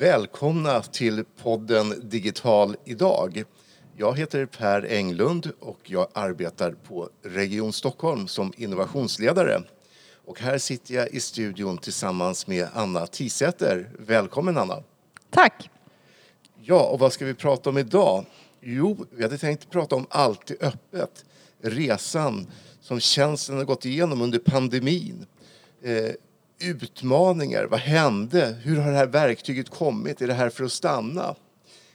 Välkomna till podden Digital idag. Jag heter Per Englund och jag arbetar på Region Stockholm som innovationsledare. Och här sitter jag i studion tillsammans med Anna Tisäter. Välkommen Anna! Tack! Ja, och vad ska vi prata om idag? Jo, vi hade tänkt prata om Alltid öppet. Resan som tjänsten har gått igenom under pandemin. Utmaningar, vad hände? Hur har det här verktyget kommit? Är det här för att stanna?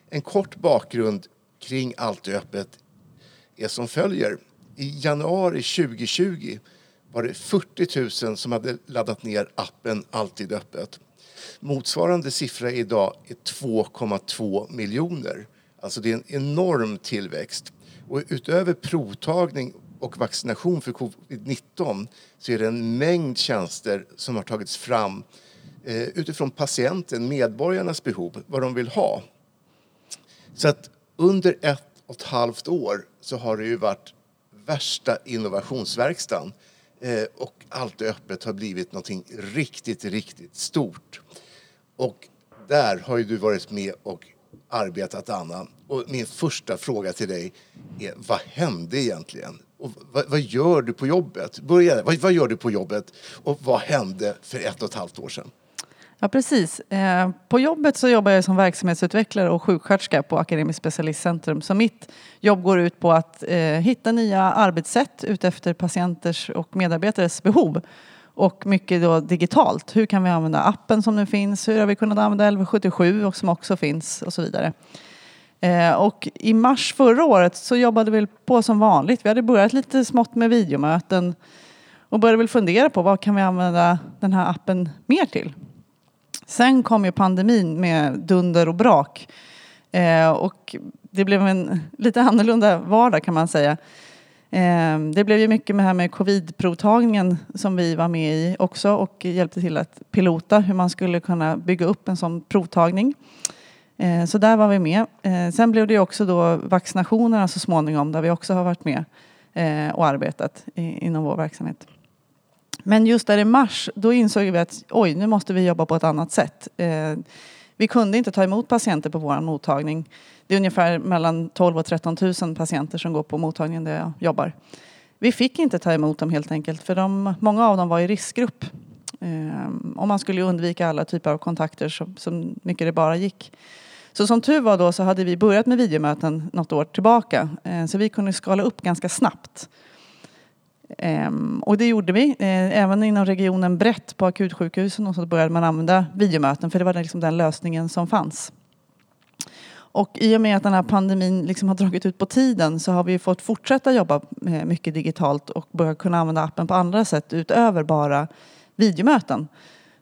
En kort bakgrund kring Alltid öppet är som följer. I januari 2020 var det 40 000 som hade laddat ner appen Alltid öppet. Motsvarande siffra idag är 2,2 miljoner. Alltså det är en enorm tillväxt. Och utöver provtagning och vaccination för covid-19 så är det en mängd tjänster som har tagits fram eh, utifrån patienten, medborgarnas behov, vad de vill ha. Så att under ett och ett halvt år så har det ju varit värsta innovationsverkstan eh, och Allt öppet har blivit någonting riktigt, riktigt stort. Och där har ju du varit med och arbetat, Anna. Och min första fråga till dig är, vad hände egentligen? Och vad, vad gör du på jobbet? Börja, vad, vad gör du på jobbet? Och vad hände för ett och ett halvt år sedan? Ja, precis. Eh, på jobbet så jobbar jag som verksamhetsutvecklare och sjuksköterska på Akademiskt specialistcentrum. Så mitt jobb går ut på att eh, hitta nya arbetssätt utefter patienters och medarbetares behov. Och mycket då digitalt. Hur kan vi använda appen som nu finns? Hur har vi kunnat använda 1177 och som också finns och så vidare. Eh, och i mars förra året så jobbade vi på som vanligt. Vi hade börjat lite smått med videomöten och började väl fundera på vad kan vi använda den här appen mer till? Sen kom ju pandemin med dunder och brak. Eh, och det blev en lite annorlunda vardag kan man säga. Eh, det blev ju mycket med det här med covid-provtagningen som vi var med i också och hjälpte till att pilota hur man skulle kunna bygga upp en sån provtagning. Eh, så där var vi med. Eh, sen blev det också då vaccinationerna så småningom där vi också har varit med eh, och arbetat inom vår verksamhet. Men just där i mars, då insåg vi att oj, nu måste vi jobba på ett annat sätt. Vi kunde inte ta emot patienter på vår mottagning. Det är ungefär mellan 12 och 13 000 patienter som går på mottagningen där jag jobbar. Vi fick inte ta emot dem helt enkelt för de, många av dem var i riskgrupp. Och man skulle undvika alla typer av kontakter så, så mycket det bara gick. Så som tur var då så hade vi börjat med videomöten något år tillbaka. Eh, så vi kunde skala upp ganska snabbt. Ehm, och det gjorde vi. Eh, även inom regionen brett på akutsjukhusen och så började man använda videomöten för det var liksom den lösningen som fanns. Och i och med att den här pandemin liksom har dragit ut på tiden så har vi fått fortsätta jobba eh, mycket digitalt och börja kunna använda appen på andra sätt utöver bara videomöten.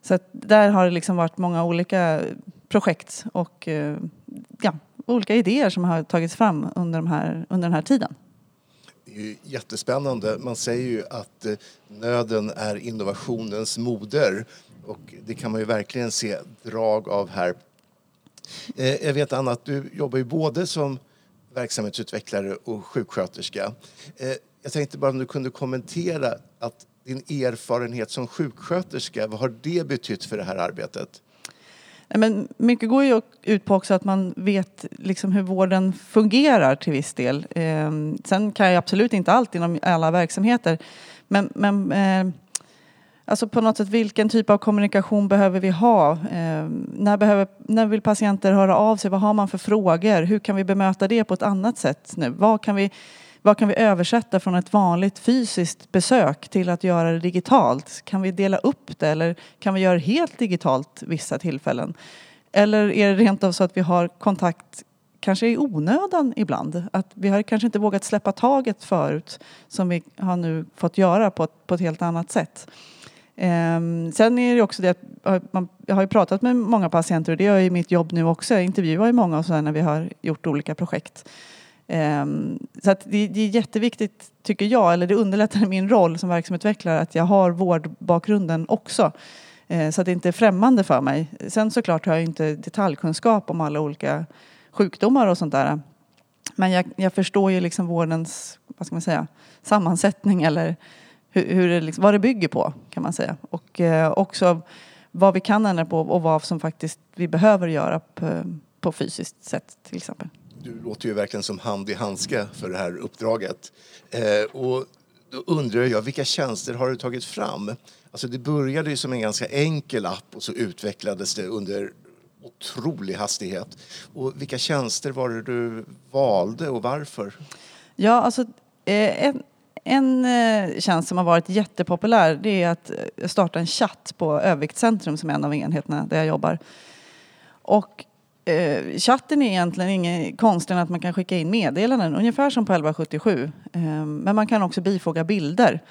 Så där har det liksom varit många olika projekt och eh, ja, olika idéer som har tagits fram under, de här, under den här tiden. Det är ju jättespännande. Man säger ju att eh, nöden är innovationens moder och det kan man ju verkligen se drag av här. Eh, jag vet Anna att du jobbar ju både som verksamhetsutvecklare och sjuksköterska. Jag tänkte bara om du kunde kommentera att din erfarenhet som sjuksköterska, vad har det betytt för det här arbetet? Men mycket går ju ut på också att man vet liksom hur vården fungerar till viss del. Eh, sen kan jag absolut inte allt inom alla verksamheter. Men, men eh, alltså på något sätt vilken typ av kommunikation behöver vi ha? Eh, när, behöver, när vill patienter höra av sig? Vad har man för frågor? Hur kan vi bemöta det på ett annat sätt nu? Vad kan vi vad kan vi översätta från ett vanligt fysiskt besök till att göra det digitalt? Kan vi dela upp det eller kan vi göra det helt digitalt vissa tillfällen? Eller är det rent av så att vi har kontakt kanske i onödan ibland? Att vi har kanske inte vågat släppa taget förut som vi har nu fått göra på ett, på ett helt annat sätt. Um, sen är det också det att man, jag har ju pratat med många patienter och det gör jag i mitt jobb nu också. Jag intervjuar ju många och så när vi har gjort olika projekt. Ehm, så att det, det, är jätteviktigt, tycker jag, eller det underlättar min roll som verksamhetsutvecklare att jag har vårdbakgrunden också. Ehm, så att det inte är främmande för mig. Sen såklart har jag inte detaljkunskap om alla olika sjukdomar och sånt där. Men jag, jag förstår ju liksom vårdens vad ska man säga, sammansättning eller hur, hur det liksom, vad det bygger på kan man säga. Och eh, också vad vi kan ändra på och vad som faktiskt vi behöver göra på, på fysiskt sätt till exempel. Du låter ju verkligen som hand i handske för det här uppdraget. Eh, och då undrar jag, vilka tjänster har du tagit fram? Alltså det började ju som en ganska enkel app och så utvecklades det under otrolig hastighet. Och vilka tjänster var det du valde och varför? Ja, alltså eh, en, en eh, tjänst som har varit jättepopulär det är att eh, starta en chatt på Överviktcentrum som är en av enheterna där jag jobbar. Och eh, chatten är egentligen inget konstigare än att man kan skicka in meddelanden, ungefär som på 1177. Eh, men man kan också bifoga bilder.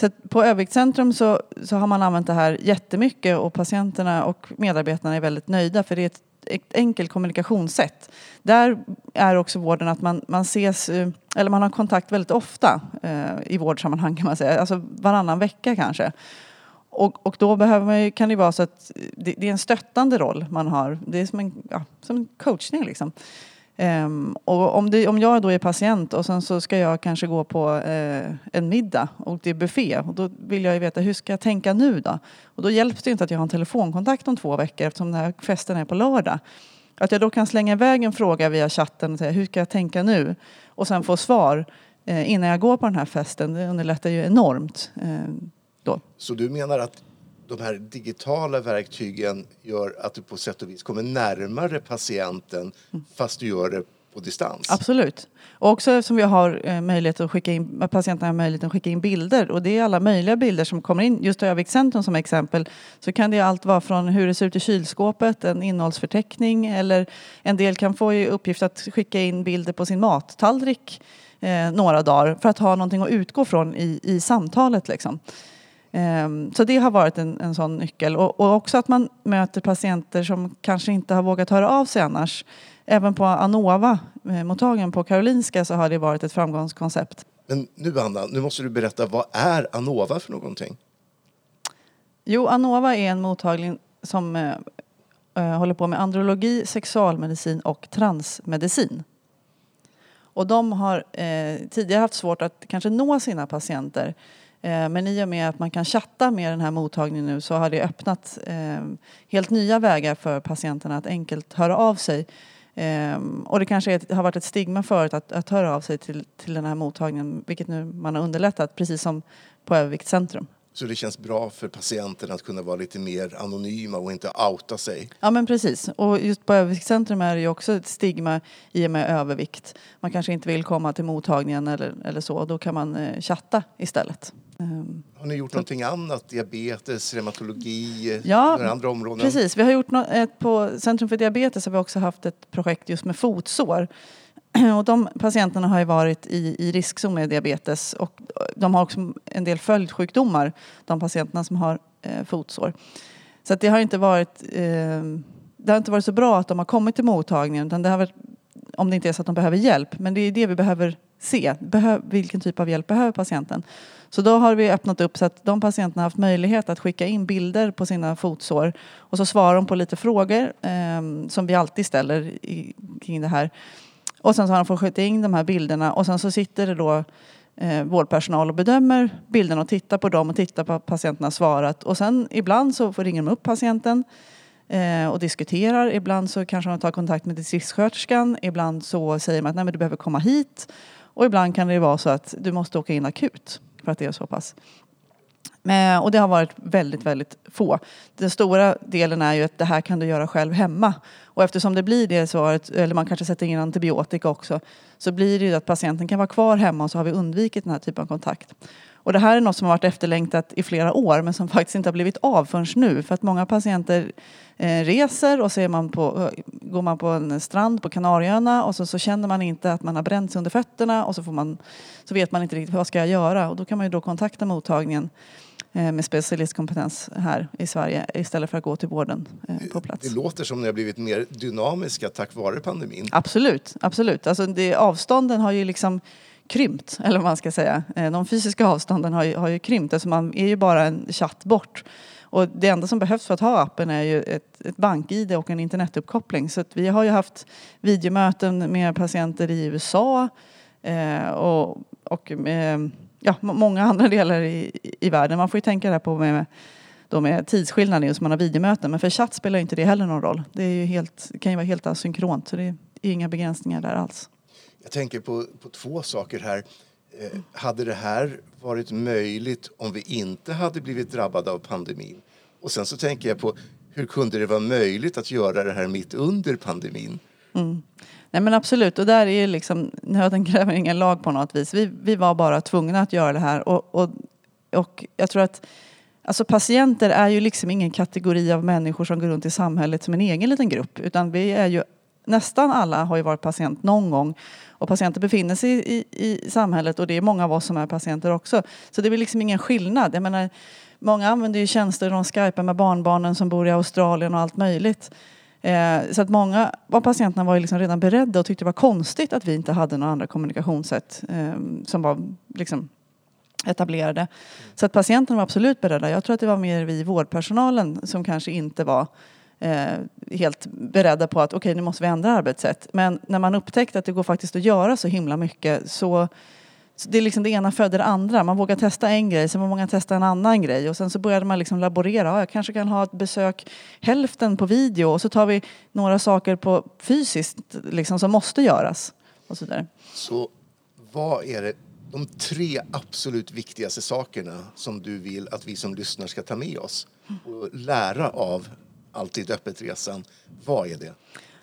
Så på Öviktscentrum så, så har man använt det här jättemycket och patienterna och medarbetarna är väldigt nöjda för det är ett, ett enkelt kommunikationssätt. Där är också vården att man, man ses, eh, eller man har kontakt väldigt ofta eh, i vårdsammanhang kan man säga, alltså varannan vecka kanske. Och, och då behöver man ju, kan det vara så att det, det, är en stöttande roll man har. Det är som en, ja, som en coachning liksom. Um, och om, det, om jag då är patient och sen så ska jag kanske gå på uh, en middag och det är buffé och då vill jag ju veta hur ska jag tänka nu då? Och då hjälps det inte att jag har en telefonkontakt om två veckor eftersom den här festen är på lördag. Att jag då kan slänga iväg en fråga via chatten och säga hur ska jag tänka nu? Och sen få svar uh, innan jag går på den här festen. Det underlättar ju enormt. Uh, då. Så du menar att de här digitala verktygen gör att du på sätt och vis kommer närmare patienten mm. fast du gör det på distans? Absolut. Och också eftersom vi har eh, möjlighet att skicka in, patienterna har möjlighet att skicka in bilder och det är alla möjliga bilder som kommer in. Just Övikscentrum som exempel så kan det allt vara från hur det ser ut i kylskåpet, en innehållsförteckning eller en del kan få i uppgift att skicka in bilder på sin mattallrik eh, några dagar för att ha någonting att utgå från i, i samtalet. Liksom. Ehm, så det har varit en, en sån nyckel. Och, och, också att man möter patienter som kanske inte har vågat höra av sig annars. Även på Anova-mottagningen på Karolinska så har det varit ett framgångskoncept. Men nu Anna, nu måste du berätta, vad är Anova för någonting? Jo, Anova är en mottagning som eh, eh, håller på med andrologi, sexualmedicin och transmedicin. Och de har eh, tidigare haft svårt att kanske nå sina patienter Eh, men i och med att man kan chatta med den här mottagningen nu så har det öppnat eh, helt nya vägar för patienterna att enkelt höra av sig. Eh, och det kanske har varit ett stigma förut att, att höra av sig till, till den här mottagningen vilket nu man har underlättat precis som på Överviktscentrum. Så det känns bra för patienten att kunna vara lite mer anonyma och inte outa sig? Ja men precis. Och just på Överviktscentrum är det ju också ett stigma i och med övervikt. Man kanske inte vill komma till mottagningen eller, eller så. Då kan man eh, chatta istället. Ehm, har ni gjort så. någonting annat? Diabetes, reumatologi, ja, några andra områden? Precis, vi har gjort något, ett, på Centrum för diabetes har vi också haft ett projekt just med fotsår. Och de patienterna har ju varit i, i riskzon med diabetes och de har också en del följdsjukdomar, de patienterna som har eh, fotsår. Så det har inte varit eh, det har inte varit så bra att de har kommit till mottagningen utan det har varit, om det inte är så att de behöver hjälp. Men det är det vi behöver se. Behöv, vilken typ av hjälp behöver patienten? Så då har vi öppnat upp så att de patienterna har haft möjlighet att skicka in bilder på sina fotsår och så svarar de på lite frågor eh, som vi alltid ställer i, kring det här. Och sen så har de fått skicka in de här bilderna och sen så sitter det då eh, vårdpersonal och bedömer bilderna och tittar på dem och tittar på att patienterna svarat. Och sen ibland så får ringer de upp patienten eh, och diskuterar. Ibland så kanske de tar kontakt med distriktssköterskan. Ibland så säger man att Nej, men du behöver komma hit. Och ibland kan det vara så att du måste åka in akut för att det är så pass. Men, och det har varit väldigt, väldigt få. Den stora delen är ju att det här kan du göra själv hemma. Och eftersom det blir det svaret, eller man kanske sätter in antibiotika också, så blir det ju att patienten kan vara kvar hemma och så har vi undvikit den här typen av kontakt. Och det här är något som har varit efterlängtat i flera år men som faktiskt inte har blivit av förrän nu. För att många patienter eh, reser och så man på, eh, går man på en strand på Kanarieöarna och så, så känner man inte att man har bränt sig under fötterna och så, får man, så vet man inte riktigt vad ska jag göra. Och då kan man ju då kontakta mottagningen eh, med specialistkompetens här i Sverige istället för att gå till vården på plats. Det låter som ni har blivit mer dynamiska tack vare pandemin. Absolut, absolut. Alltså det, avstånden har ju liksom krympt, eller vad man ska säga. Eh, de fysiska avstånden har ju, har ju krympt, alltså man är ju bara en chatt bort. Och det enda som behövs för att ha appen är ju ett, ett bank-id och en internetuppkoppling. Så vi har ju haft videomöten med patienter i USA eh, och, och eh, ja, många andra delar i, i världen. Man får ju tänka där på med då med tidsskillnaden just man har videomöten. Men för chatt spelar inte det heller någon roll. Det är ju helt, kan ju vara helt asynkront så det är inga begränsningar där alls. Jag tänker på, på två saker här. Eh, hade det här varit möjligt om vi inte hade blivit drabbade av pandemin? Och sen så tänker jag på hur kunde det vara möjligt att göra det här mitt under pandemin? Mm. Nej men absolut, och där är ju liksom, nöden kräver ingen lag på något vis. Vi, vi var bara tvungna att göra det här och, och, och jag tror att Alltså patienter är ju liksom ingen kategori av människor som går runt i samhället som en egen liten grupp utan vi är ju nästan alla har ju varit patient någon gång och patienter befinner sig i, i, i samhället och det är många av oss som är patienter också. Så det blir liksom ingen skillnad. Jag menar, många använder ju tjänster, de skypar med barnbarnen som bor i Australien och allt möjligt. Eh, så att många av patienterna var ju liksom redan beredda och tyckte det var konstigt att vi inte hade några andra kommunikationssätt eh, som var liksom etablerade. Så att patienterna var absolut beredda. Jag tror att det var mer vi vårdpersonalen som kanske inte var Eh, helt beredda på att okej, okay, nu måste vi ändra arbetssätt. Men när man upptäckte att det går faktiskt att göra så himla mycket så så det är liksom det ena föder det andra. Man vågar testa en grej, sen vågar man testa en annan grej och sen så började man liksom laborera. Ja, jag kanske kan ha ett besök hälften på video och så tar vi några saker på fysiskt liksom, som måste göras. Och så, där. så vad är det, de tre absolut viktigaste sakerna som du vill att vi som lyssnar ska ta med oss och lära av Alltid öppet-resan? Vad är det?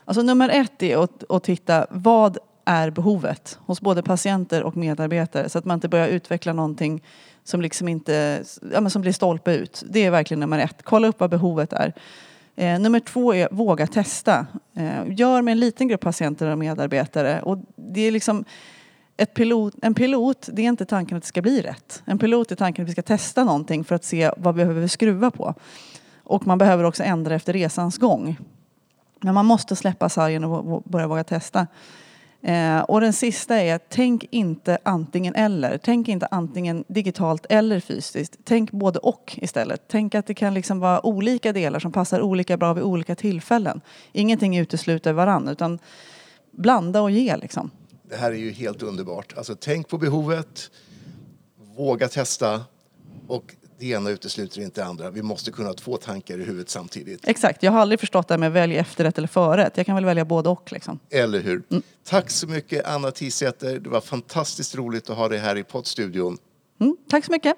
Alltså nummer ett är att, att titta vad är behovet hos både patienter och medarbetare så att man inte börjar utveckla någonting som liksom inte, ja, men som blir stolpe ut. Det är verkligen nummer ett. Kolla upp vad behovet är. Eh, nummer två är våga testa. Eh, gör med en liten grupp patienter och medarbetare. Och det är liksom ett pilot, en pilot, det är inte tanken att det ska bli rätt. En pilot är tanken att vi ska testa någonting för att se vad vi behöver skruva på. Och man behöver också ändra efter resans gång. Men man måste släppa sargen och börja våga testa. Eh, och den sista är tänk inte antingen eller. Tänk inte antingen digitalt eller fysiskt. Tänk både och istället. Tänk att det kan liksom vara olika delar som passar olika bra vid olika tillfällen. Ingenting utesluter varandra utan blanda och ge liksom. Det här är ju helt underbart. Alltså tänk på behovet, våga testa och det ena utesluter inte det andra. Vi måste kunna ha två tankar i huvudet samtidigt. Exakt. Jag har aldrig förstått det här med välja efterrätt eller förrätt. Jag kan väl välja både och. Liksom. Eller hur. Mm. Tack så mycket Anna Tisäter. Det var fantastiskt roligt att ha dig här i poddstudion. Mm, tack så mycket.